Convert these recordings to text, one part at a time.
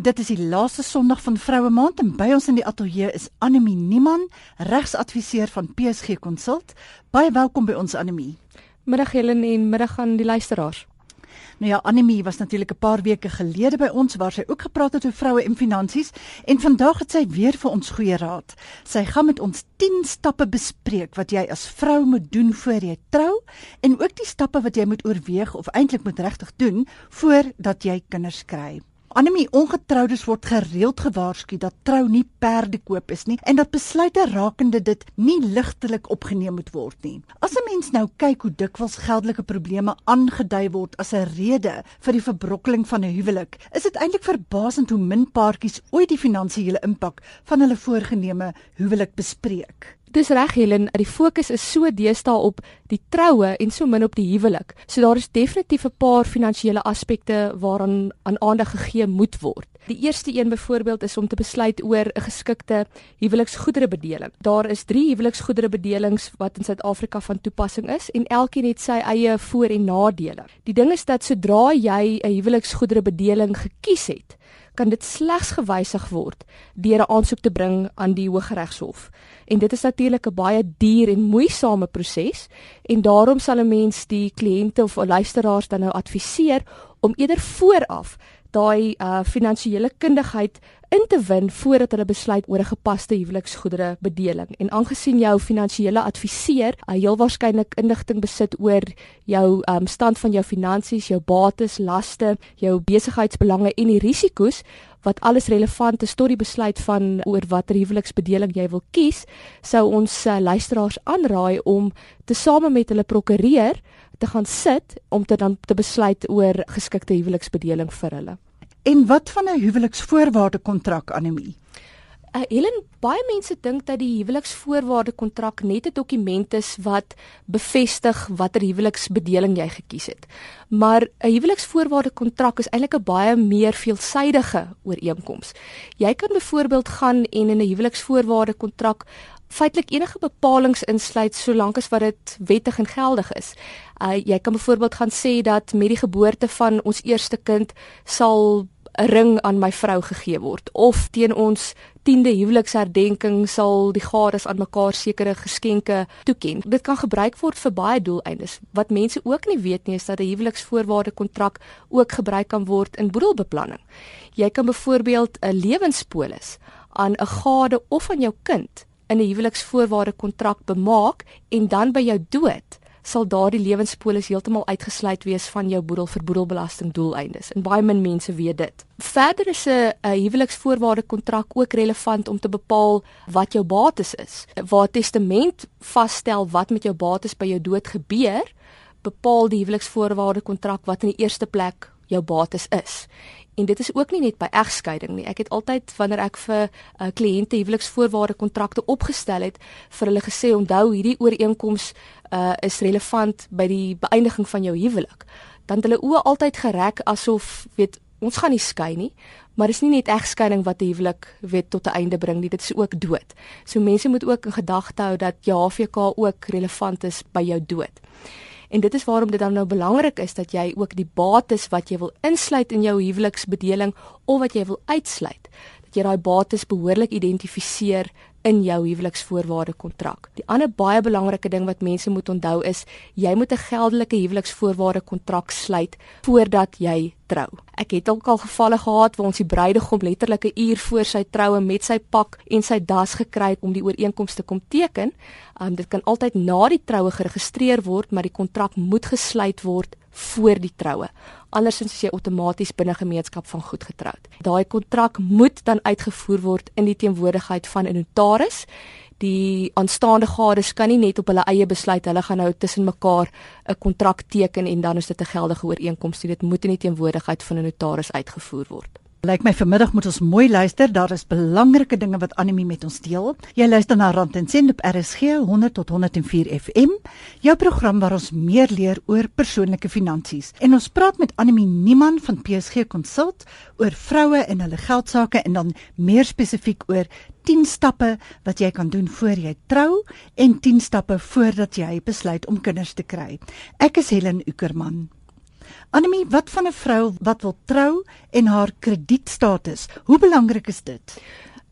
Dit is die laaste Sondag van Vroue Maand en by ons in die ateljee is Anemie Niman, regsadviseur van PSG Consult. Baie welkom by ons Anemie. Middag Helen en middag aan die luisteraars. Nou ja, Anemie was natuurlik 'n paar weke gelede by ons waar sy ook gepraat het oor vroue en finansies en vandag het sy weer vir ons goeie raad. Sy gaan met ons 10 stappe bespreek wat jy as vrou moet doen voor jy trou en ook die stappe wat jy moet oorweeg of eintlik moet regtig doen voordat jy kinders kry. Anemie ongetroudes word gereeld gewaarsku dat trou nie perde koop is nie en dat besluite rakende dit nie ligtelik opgeneem moet word nie. As 'n mens nou kyk hoe dikwels geldelike probleme aangedui word as 'n rede vir die verbrokkeling van 'n huwelik, is dit eintlik verbasend hoe min paartjies ooit die finansiële impak van hulle voorgenome huwelik bespreek. Dis reg Helen, die fokus is so deesdae op die troue en so min op die huwelik. So daar is definitief 'n paar finansiële aspekte waaraan aan aandag gegee moet word. Die eerste een byvoorbeeld is om te besluit oor 'n geskikte huweliksgoederebedeling. Daar is 3 huweliksgoederebedelings wat in Suid-Afrika van toepassing is en elkeen het sy eie voor- en nadele. Die ding is dat sodra jy 'n huweliksgoederebedeling gekies het, kan dit slegs gewysig word deur 'n aansoek te bring aan die Hooggeregshof. En dit is natuurlik 'n baie duur en moeisame proses en daarom sal 'n mens die kliënte of luisteraars dan nou adviseer om eerder vooraf daai uh finansiële kundigheid in te win voordat hulle besluit oor 'n gepaste huweliksgoedere bedeling. En aangesien jou finansiële adviseur uh, heel waarskynlik inligting besit oor jou um stand van jou finansies, jou bates, laste, jou besigheidsbelange en die risiko's wat alles relevant is tot die besluit van oor watter huweliksbedeling jy wil kies, sou ons uh, luisteraars aanraai om te same met hulle prokureur te gaan sit om te dan te besluit oor geskikte huweliksbedeling vir hulle. En wat van 'n huweliksvoorwaarde kontrak anemie? Uh, Helen, baie mense dink dat die huweliksvoorwaarde kontrak net 'n dokument is wat bevestig watter huweliksbedeling jy gekies het. Maar 'n huweliksvoorwaarde kontrak is eintlik 'n baie meer veelsidige ooreenkoms. Jy kan byvoorbeeld gaan en in 'n huweliksvoorwaarde kontrak feitelik enige bepalinge insluit solank as wat dit wettig en geldig is. Uh jy kan byvoorbeeld gaan sê dat met die geboorte van ons eerste kind sal 'n ring aan my vrou gegee word of teen ons 10de huweliksherdenking sal die gades aan mekaar sekere geskenke toeken. Dit kan gebruik word vir baie doeleindes. Wat mense ook nie weet nie is dat 'n huweliksvoorwaarde kontrak ook gebruik kan word in boedelbeplanning. Jy kan byvoorbeeld 'n lewenspolis aan 'n gade of aan jou kind in 'n huweliksvoorwaarde kontrak bemaak en dan by jou dood sal daardie lewenspolis heeltemal uitgesluit wees van jou boedel vir boedelbelasting doeleindes. En baie min mense weet dit. Verder is 'n huweliksvoorwaarde kontrak ook relevant om te bepaal wat jou bates is. Waar testament vasstel wat met jou bates by jou dood gebeur, bepaal die huweliksvoorwaarde kontrak wat in die eerste plek jou bates is. En dit is ook nie net by egskeiding nie. Ek het altyd wanneer ek vir uh, kliënte huweliksvoorwaarde kontrakte opgestel het, vir hulle gesê onthou hierdie ooreenkoms uh, is relevant by die beëindiging van jou huwelik. Dan het hulle oë altyd gereg asof weet ons gaan nie skei nie, maar is nie net egskeiding wat 'n huwelik weet tot 'n einde bring nie, dit is ook dood. So mense moet ook in gedagte hou dat jou HVK ook relevant is by jou dood. En dit is waarom dit dan nou belangrik is dat jy ook die bates wat jy wil insluit in jou huweliksbedeling of wat jy wil uitsluit, dat jy daai bates behoorlik identifiseer in jou huweliksvoorwaarde kontrak. Die ander baie belangrike ding wat mense moet onthou is jy moet 'n geldelike huweliksvoorwaarde kontrak sluit voordat jy trou. Ek het ook al gevalle gehad waar ons die bruidegom letterlik 'n uur voor sy troue met sy pak en sy das gekry het om die ooreenkoms te kom teken. Um, dit kan altyd na die troue geregistreer word, maar die kontrak moet gesluit word voor die troue. Andersins is jy outomaties binne gemeenskap van goed getroud. Daai kontrak moet dan uitgevoer word in die teenwoordigheid van 'n notaris. Die aanstaande gades kan nie net op hulle eie besluit hulle gaan nou tussen mekaar 'n kontrak teken en dan is dit 'n geldige ooreenkoms. Dit moet in die teenwoordigheid van 'n notaris uitgevoer word. Lyk my vanmiddag moet ons mooi luister. Daar is belangrike dinge wat Anemie met ons deel. Jy luister na Rand en Sent op RSG 100 tot 104 FM. Jou program waar ons meer leer oor persoonlike finansies. En ons praat met Anemie Niman van PSG Consult oor vroue en hulle geldsaake en dan meer spesifiek oor 10 stappe wat jy kan doen voor jy trou en 10 stappe voordat jy besluit om kinders te kry. Ek is Helen Ukerman. Anemie, wat van 'n vrou wat wil trou en haar kredietstatus? Hoe belangrik is dit?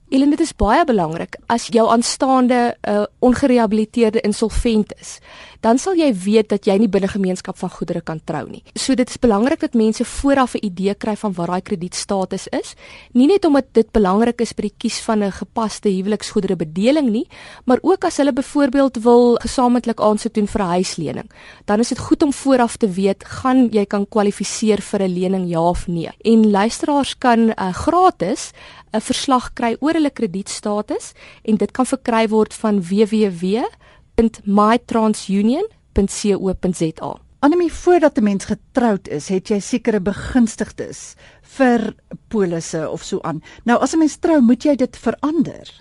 Elen, dit is baie belangrik as jou aanstaande 'n uh, ongerehabiliteerde insolvent is, dan sal jy weet dat jy nie binne gemeenskap van goedere kan trou nie. So dit is belangrik dat mense vooraf 'n idee kry van wat daai kredietstatus is, nie net omdat dit belangrik is by die kies van 'n gepaste huweliksgoedere bedeling nie, maar ook as hulle byvoorbeeld wil gesamentlik aansoek doen vir 'n huislening. Dan is dit goed om vooraf te weet gaan jy kan kwalifiseer vir 'n lening ja of nee. En luisteraars kan uh, gratis 'n verslag kry oor hulle kredietstatus en dit kan verkry word van www.mytransunion.co.za. Anemie voordat 'n mens getroud is, het jy sekere begunstigdes vir polisse of so aan. Nou as 'n mens trou, moet jy dit verander.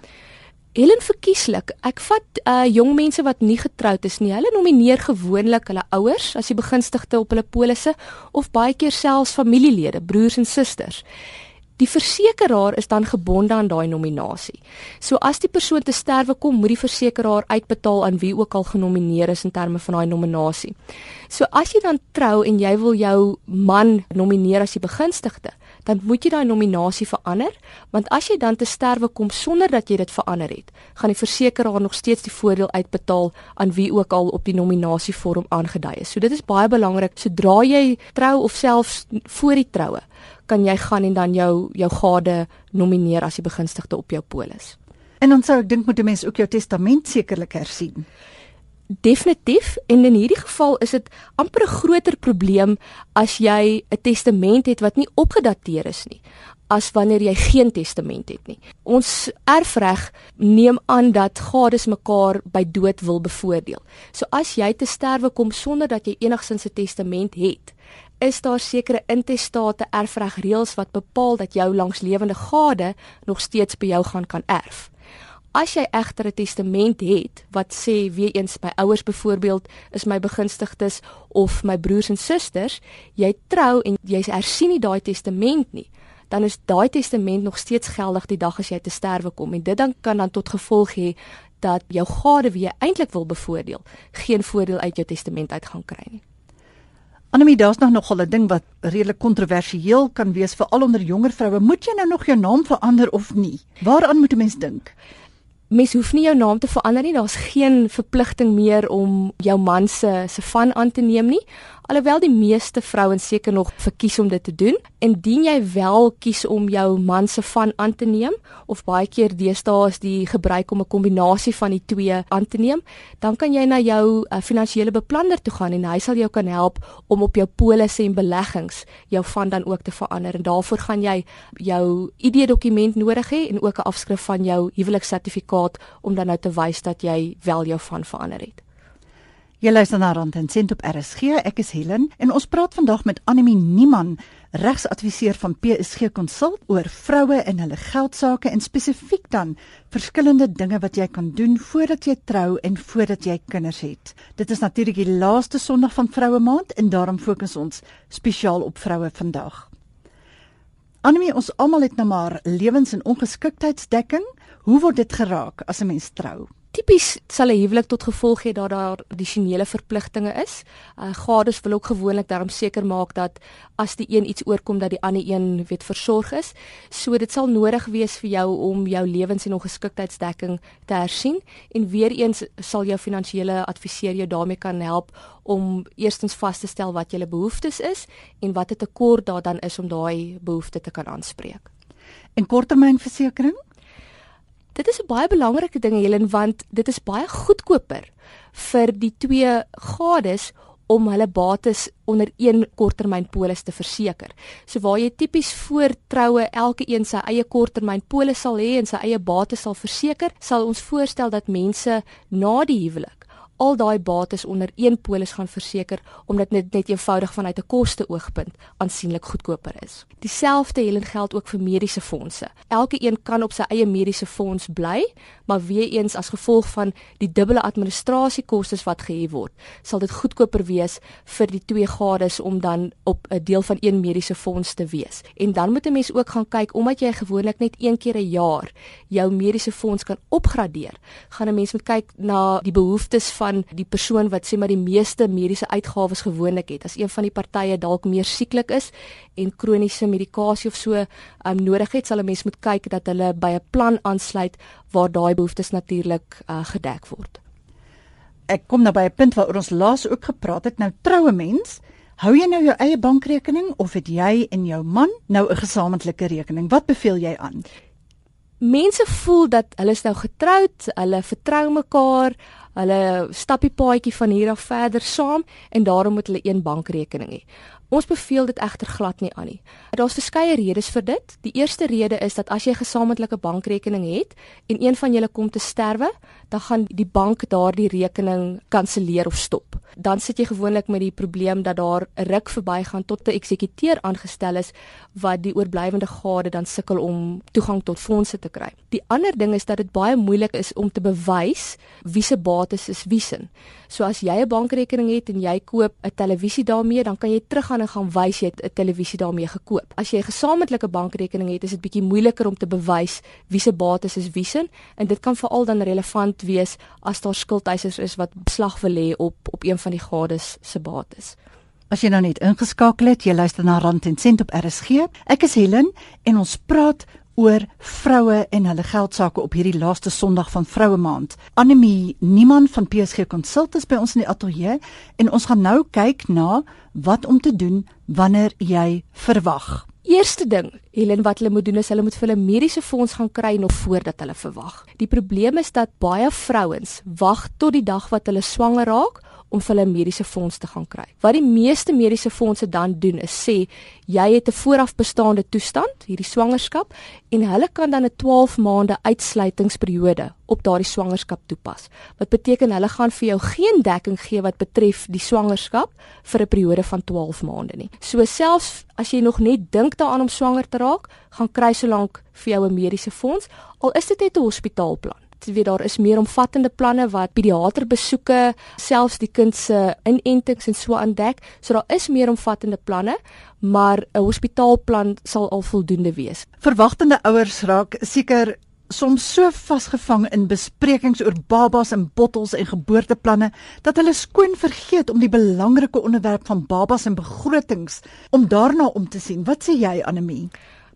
Helen verkieslik. Ek vat uh jong mense wat nie getroud is nie. Hulle nomineer gewoonlik hulle ouers as die begunstigde op hulle polisse of baie keer selfs familielede, broers en susters. Die versekeraar is dan gebonde aan daai nominasie. So as die persoon te sterwe kom, moet die versekeraar uitbetaal aan wie ook al genomineer is in terme van daai nominasie. So as jy dan trou en jy wil jou man nomineer as die begunstigde, dan moet jy daai nominasie verander, want as jy dan te sterwe kom sonder dat jy dit verander het, gaan die versekeraar nog steeds die voordeel uitbetaal aan wie ook al op die nominasievorm aangedui is. So dit is baie belangrik sodra jy trou of selfs voor die troue kan jy gaan en dan jou jou gade nomineer as die begunstigde op jou polis. En dan sou ek dink moet 'n mens ook jou testament sekerlik hersien. Definitief en in hierdie geval is dit amper 'n groter probleem as jy 'n testament het wat nie opgedateer is nie as wanneer jy geen testament het nie. Ons erfreg neem aan dat gades mekaar by dood wil bevoordeel. So as jy te sterwe kom sonder dat jy enigsins 'n testament het, is daar sekere intestate erfregreëls wat bepaal dat jou langslewende gade nog steeds by jou gaan kan erf. As jy egter 'n testament het wat sê wie eens my ouers byvoorbeeld is my begunstigdes of my broers en susters, jy trou en jy hersien nie daai testament nie, dan is daai testament nog steeds geldig die dag as jy te sterwe kom en dit dan kan dan tot gevolg hê dat jou gade wie jy eintlik wil bevoordeel, geen voordeel uit jou testament uit gaan kry nie. Anemie, daar's nog nogal 'n ding wat redelik kontroversieel kan wees vir al onder jonger vroue. Moet jy nou nog jou naam verander of nie? Waaraan moet 'n mens dink? Mens hoef nie jou naam te verander nie. Daar's geen verpligting meer om jou man se se van aan te neem nie. Alhoewel die meeste vrouens seker nog verkies om dit te doen, indien jy wel kies om jou man se van aan te neem of baie keer deesdae is die gebruik om 'n kombinasie van die twee aan te neem, dan kan jy na jou uh, finansiële beplanner toe gaan en hy sal jou kan help om op jou polisse en beleggings jou van dan ook te verander en daarvoor gaan jy jou ID-dokument nodig hê en ook 'n afskrif van jou huweliksertifikaat om dan nou te wys dat jy wel jou van verander het. Jy luister na Rand en Sent op RSG. Ek is Helen en ons praat vandag met Anemie Niemann, regsadviseur van PSG Consult oor vroue en hulle geldsaake en spesifiek dan verskillende dinge wat jy kan doen voordat jy trou en voordat jy kinders het. Dit is natuurlik die laaste Sondag van Vroue Maand en daarom fokus ons spesiaal op vroue vandag. Anemie, ons almal het nou maar lewens- en ongeskiktheidsdekking. Hoe word dit geraak as 'n mens trou? Tipies sal 'n huwelik tot gevolg hê dat daar addisionele verpligtinge is. Uh, gades wil ook gewoonlik daarom seker maak dat as die een iets oorkom dat die ander een weet versorg is. So dit sal nodig wees vir jou om jou lewens- en ongeskiktheidsdekking te hersien en weer eens sal jou finansiële adviseur jou daarmee kan help om eerstens vas te stel wat julle behoeftes is en wat 'n tekort daar dan is om daai behoefte te kan aanspreek. En korttermynversekering? Dit is 'n baie belangrike ding Helen want dit is baie goedkoper vir die twee gades om hulle bates onder een korttermynpolis te verseker. So waar jy tipies voor troue elke een sy eie korttermynpolis sal hê en sy eie bates sal verseker, sal ons voorstel dat mense na die huwelik al daai bates onder een polis gaan verseker omdat dit net eenvoudig vanuit 'n koste oogpunt aansienlik goedkoper is. Dieselfde Helen geld ook vir mediese fondse. Elke een kan op sy eie mediese fonds bly, maar weer eens as gevolg van die dubbele administrasiekostes wat gehef word, sal dit goedkoper wees vir die twee gades om dan op 'n deel van een mediese fonds te wees. En dan moet 'n mens ook gaan kyk omdat jy gewoonlik net een keer 'n jaar jou mediese fonds kan opgradeer, gaan 'n mens moet kyk na die behoeftes van van die persoon wat sê maar die meeste mediese uitgawes gewoonlik het. As een van die partye dalk meer sieklik is en kroniese medikasie of so um, nodig het, sal 'n mens moet kyk dat hulle by 'n plan aansluit waar daai behoeftes natuurlik uh, gedek word. Ek kom nou by 'n punt waar ons laas ook gepraat het. Nou troue mens, hou jy nou jou eie bankrekening of het jy en jou man nou 'n gesamentlike rekening? Wat beveel jy aan? mense voel dat hulle is nou getroud, hulle vertrou mekaar, hulle stap die paadjie van hier af verder saam en daarom moet hulle een bankrekening hê. Ons beveel dit egter glad nie aan nie. Daar's verskeie redes vir dit. Die eerste rede is dat as jy 'n gesamentlike bankrekening het en een van julle kom te sterwe, dan gaan die bank daardie rekening kanselleer of stop dan sit jy gewoonlik met die probleem dat daar 'n ruk verbygaan tot 'n eksekuteur aangestel is wat die oorblywende gade dan sukkel om toegang tot fondse te kry. Die ander ding is dat dit baie moeilik is om te bewys wie se bates is wie se. So as jy 'n bankrekening het en jy koop 'n televisie daarmee, dan kan jy teruggaan en gaan wys jy het 'n televisie daarmee gekoop. As jy 'n gesamentlike bankrekening het, is dit bietjie moeiliker om te bewys wie se bates is wie se en dit kan veral dan relevant wees as daar skuldeisers is wat beslag wil lê op op een van die gades se bates. As jy nou net ingeskakel het, jy luister na Rand en Sent op RSG. Ek is Helen en ons praat oor vroue en hulle geldsaake op hierdie laaste Sondag van Vroue Maand. Anemie Niemand van PSG Consultants by ons in die ateljee en ons gaan nou kyk na wat om te doen wanneer jy verwag. Eerste ding, Helen wat hulle moet doen is hulle moet vir hulle mediese fonds gaan kry nog voordat hulle verwag. Die probleem is dat baie vrouens wag tot die dag wat hulle swanger raak om vir hulle mediese fonds te gaan kry. Wat die meeste mediese fondse dan doen is sê jy het 'n voorafbestaande toestand, hierdie swangerskap en hulle kan dan 'n 12 maande uitsluitingsperiode op daardie swangerskap toepas. Wat beteken hulle gaan vir jou geen dekking gee wat betref die swangerskap vir 'n periode van 12 maande nie. So selfs as jy nog net dink daaraan om swanger te raak, gaan kry solank vir jou 'n mediese fonds al is dit net 'n hospitaalplan weet daar is meer omvattende planne wat pediaterbesoeke, selfs die kind se inentings en so aandek. So daar is meer omvattende planne, maar 'n hospitaalplan sal al voldoende wees. Verwagtende ouers raak seker soms so vasgevang in besprekings oor babas en bottels en geboorteplanne dat hulle skoon vergeet om die belangrike onderwerp van babas en begrotings om daarna om te sien. Wat sê jy Anemie?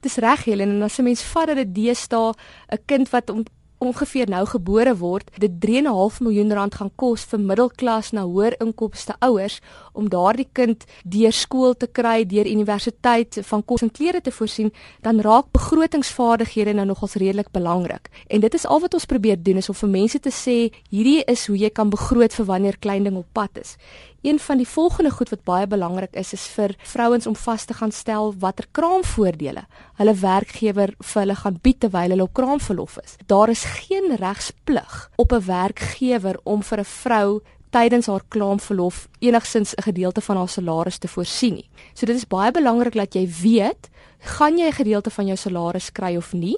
Dis reg Helen en as 'n mens vat dat dit deesdae 'n kind wat om ongeveer nou gebore word, dit 3.5 miljoen rand gaan kos vir middelklas na hoër inkomste ouers om daardie kind deur skool te kry, deur universiteit van kos en klere te voorsien, dan raak begrotingsvaardighede nou nogals redelik belangrik. En dit is al wat ons probeer doen is om vir mense te sê, hierdie is hoe jy kan begroot vir wanneer klein ding op pad is. Een van die volgende goed wat baie belangrik is is vir vrouens om vas te gaan stel watter kraamvoordele hulle werkgewer vir hulle gaan bied terwyl hulle op kraamverlof is. Daar is geen regsplig op 'n werkgewer om vir 'n vrou tydens haar kraamverlof enigsins 'n gedeelte van haar salaris te voorsien nie. So dit is baie belangrik dat jy weet, gaan jy 'n gedeelte van jou salaris kry of nie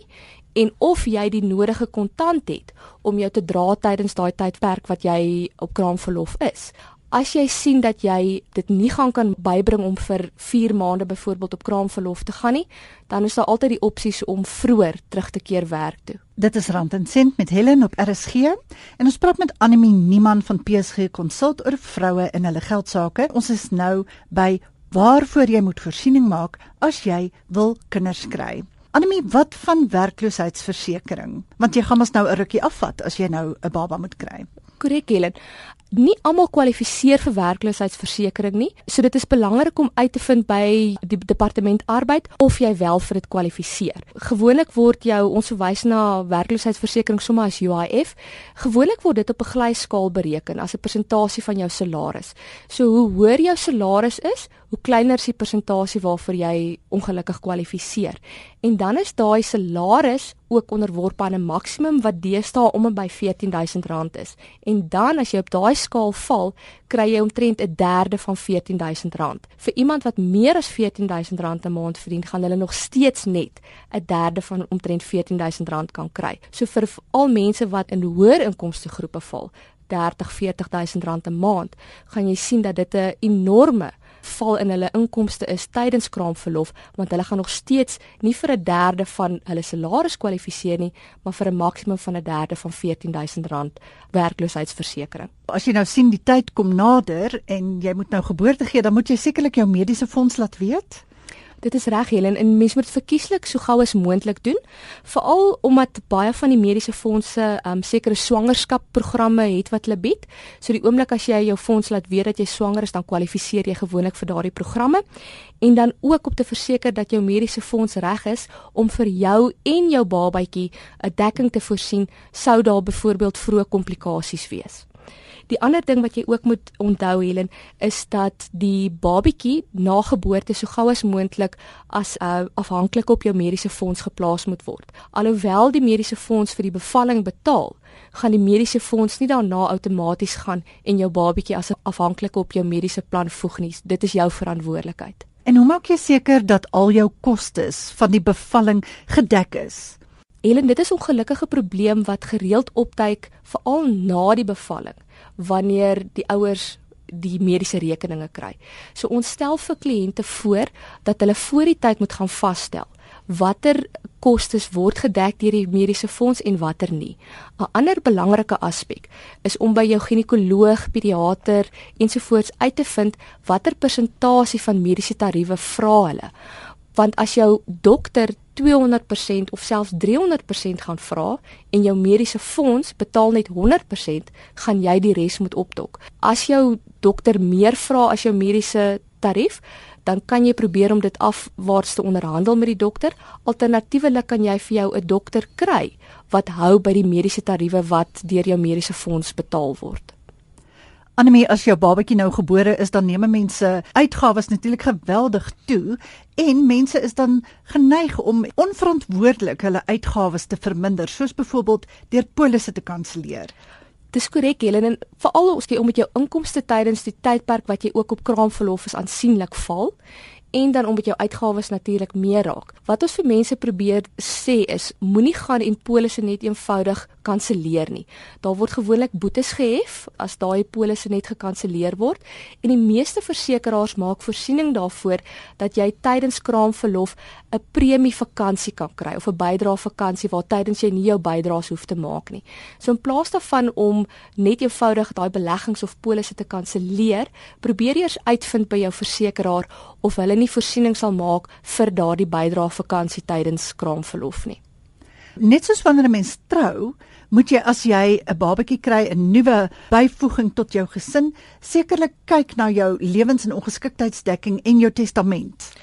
en of jy die nodige kontant het om jou te dra tydens daai tydperk wat jy op kraamverlof is. As jy sien dat jy dit nie gaan kan bybring om vir 4 maande byvoorbeeld op kraamverlof te gaan nie, dan is daar altyd die opsies om vroeër terug te keer werk toe. Dit is Rand en Sent met Helen op RSG en ons praat met Anemie Niemand van PSG Consult oor vroue en hulle geldsaake. Ons is nou by waarvoor jy moet voorsiening maak as jy wil kinders kry. Anemie, wat van werkloosheidsversekering? Want jy gaan mos nou 'n rukkie afvat as jy nou 'n baba moet kry. Korrek, Helen nie almal kwalifiseer vir werkloosheidsversekering nie. So dit is belangrik om uit te vind by die departement arbeid of jy wel vir dit kwalifiseer. Gewoonlik word jou ons verwys na werkloosheidsversekering sommer as UIF. Gewoonlik word dit op 'n glyskaal bereken as 'n persentasie van jou salaris. So hoe hoër jou salaris is, hoe kleiner is die persentasie waarvoor jy ongelukkig kwalifiseer. En dan is daai salaris ook onderworpe aan 'n maksimum wat deesdae om en by R14000 is. En dan as jy op daai skaal val, kry jy omtrent 'n derde van R14000. Vir iemand wat meer as R14000 'n maand verdien, gaan hulle nog steeds net 'n derde van omtrent R14000 kan kry. So vir al mense wat in hoër inkomste groepe val, 30 40000 rand 'n maand, gaan jy sien dat dit 'n enorme val in hulle inkomste is tydens kraamverlof, want hulle gaan nog steeds nie vir 'n derde van hulle salaris kwalifiseer nie, maar vir 'n maksimum van 'n derde van R14000 werkloosheidsversekering. As jy nou sien die tyd kom nader en jy moet nou geboorte gee, dan moet jy sekerlik jou mediese fonds laat weet. Dit is reg Helen en mens moet verkieslik so gou as moontlik doen veral omdat baie van die mediese fondse um sekere swangerskapprogramme het wat hulle bied. So die oomblik as jy jou fonds laat weet dat jy swanger is, dan kwalifiseer jy gewoonlik vir daardie programme en dan ook om te verseker dat jou mediese fonds reg is om vir jou en jou babatjie 'n dekking te voorsien sou daar byvoorbeeld vroeë komplikasies wees. Die ander ding wat jy ook moet onthou Helen is dat die babatjie na geboorte so gou as moontlik as uh, afhanklik op jou mediese fonds geplaas moet word. Alhoewel die mediese fonds vir die bevalling betaal, gaan die mediese fonds nie daarna outomaties gaan en jou babatjie as afhanklik op jou mediese plan voeg nie. Dit is jou verantwoordelikheid. En hoe maak jy seker dat al jou kostes van die bevalling gedek is? Helen, dit is 'n ongelukkige probleem wat gereeld opduik veral na die bevalling wanneer die ouers die mediese rekeninge kry. So ons stel vir kliënte voor dat hulle voor die tyd moet gaan vasstel watter kostes word gedek deur die mediese fonds en watter nie. 'n Ander belangrike aspek is om by jou ginekoloog, pediater ensovoorts uit te vind watter persentasie van mediese tariewe vra hulle. Want as jou dokter 200% of selfs 300% gaan vra en jou mediese fonds betaal net 100%, gaan jy die res moet opdok. As jou dokter meer vra as jou mediese tarief, dan kan jy probeer om dit afwaarts te onderhandel met die dokter. Alternatiefelik kan jy vir jou 'n dokter kry wat hou by die mediese tariewe wat deur jou mediese fonds betaal word. Anemie as jou babatjie nou gebore is dan neem mense uitgawes natuurlik geweldig toe en mense is dan geneig om onverantwoordelik hulle uitgawes te verminder soos byvoorbeeld deur polisse te kanselleer. Dis korrek Helen en veral as jy om met jou inkomste tydens die tydperk wat jy ook op kraamverlof is aansienlik val en dan om met jou uitgawes natuurlik meer raak. Wat ons vir mense probeer sê is moenie gaan en polisse net eenvoudig kanselleer nie. Daar word gewoonlik boetes gehef as daai polisse net gekanselleer word en die meeste versekerings maak voorsiening daarvoor dat jy tydens kraamverlof 'n premie vakansie kan kry of 'n bydrae vakansie waar tydens jy nie jou bydraes hoef te maak nie. So in plaas daarvan om net eenvoudig daai beleggings of polisse te kanselleer, probeer eers uitvind by jou versekeraar of hulle nie voorsiening sal maak vir daardie bydrae vakansie tydens kraamverlof nie. Net soos wanneer 'n mens trou, moet jy as jy 'n babatjie kry, 'n nuwe byvoeging tot jou gesin, sekerlik kyk na jou lewens- en ongeskiktheidsdekking en jou testament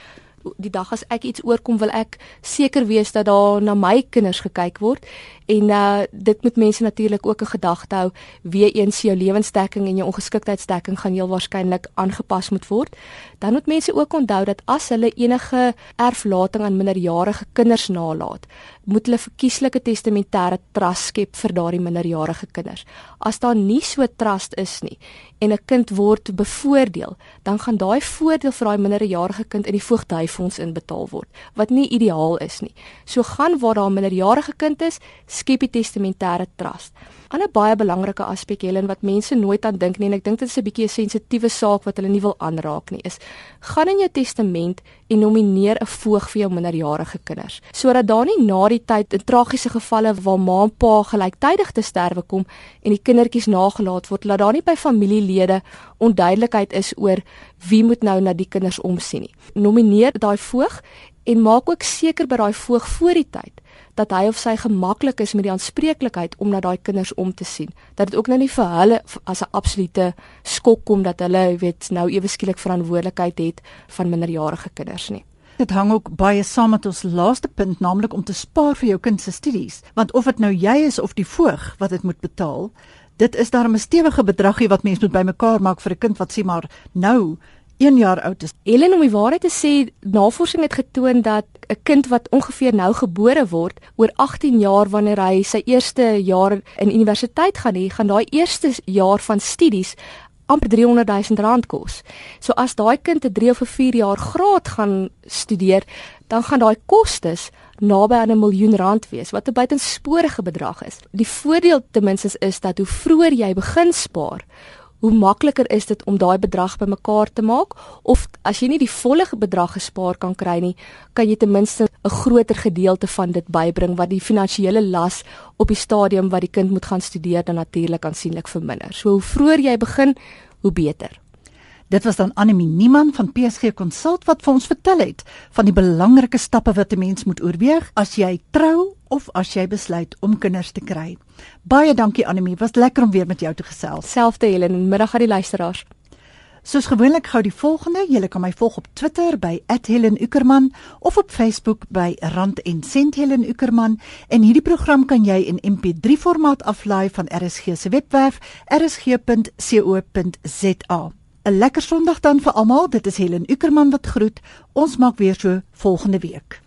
die dag as ek iets oorkom wil ek seker wees dat daar na my kinders gekyk word. En uh dit moet mense natuurlik ook 'n gedagte hou. Wie eens jou lewensdekking en jou ongeskiktheidsdekking gaan heel waarskynlik aangepas moet word. Dan moet mense ook onthou dat as hulle enige erflating aan minderjarige kinders nalat moet hulle verkieslike testamentêre trust skep vir daardie minderjarige kinders. As daar nie so trust is nie en 'n kind word bevoordeel dan gaan daai voordeel vir daai minderjarige kind in die voogdyfonds inbetaal word wat nie ideaal is nie so gaan waar daar 'n minderjarige kind is skep die testamentêre trust. Ander baie belangrike aspek Helen wat mense nooit aan dink nie en ek dink dit is 'n bietjie 'n sensitiewe saak wat hulle nie wil aanraak nie is gaan in jou testament en nomineer 'n voog vir jou minderjarige kinders sodat daar nie na die tyd in tragiese gevalle waar ma en pa gelyktydig te sterwe kom en die kindertjies nagelaat word laat daar nie by familielede onduidelikheid is oor wie moet nou na die kinders omsien nie. Nomineer daai voog en maak ook seker by daai voog voor die tyd dat hy of sy gemaklik is met die aanspreeklikheid om na daai kinders om te sien. Dat dit ook nou nie vir hulle as 'n absolute skok kom dat hulle weet nou ewe skielik verantwoordelikheid het van minderjarige kinders nie. Dit hang ook baie saam met ons laaste punt, naamlik om te spaar vir jou kind se studies, want of dit nou jy is of die voog wat dit moet betaal, dit is daarom 'n stewige bedragie wat mens moet bymekaar maak vir 'n kind wat sê maar nou 1 jaar oud is. Helen om die waarheid te sê, navorsing het getoon dat 'n kind wat ongeveer nou gebore word, oor 18 jaar wanneer hy sy eerste jaar in universiteit gaan hê, gaan daai eerste jaar van studies amper 300 000 rand kos. So as daai kind 'n 3 of 'n 4 jaar graad gaan studeer, dan gaan daai kostes naby aan 'n miljoen rand wees, wat 'n buitensporige bedrag is. Die voordeel ten minste is dat hoe vroeër jy begin spaar, hoe makliker is dit om daai bedrag bymekaar te maak of as jy nie die volle bedrag gespaar kan kry nie, kan jy ten minste 'n groter gedeelte van dit bybring wat die finansiële las op die stadium wat die kind moet gaan studeer dan natuurlik aansienlik verminder. So hoe vroeër jy begin, hoe beter. Dit was dan Annelie Niemann van PSG Consult wat vir ons vertel het van die belangrike stappe wat 'n mens moet oorweeg as jy trou of as jy besluit om kinders te kry. Baie dankie Anemie, was lekker om weer met jou te gesels. Selfde Helen en middag aan die luisteraars. Soos gewoonlik gou die volgende, jy kan my volg op Twitter by @HelenUckerman of op Facebook by Rand en Sent Helen Uckerman en hierdie program kan jy in MP3 formaat aflaai van RSG se webwerf rsg.co.za. 'n Lekker Sondag dan vir almal. Dit is Helen Uckerman wat groet. Ons maak weer so volgende week.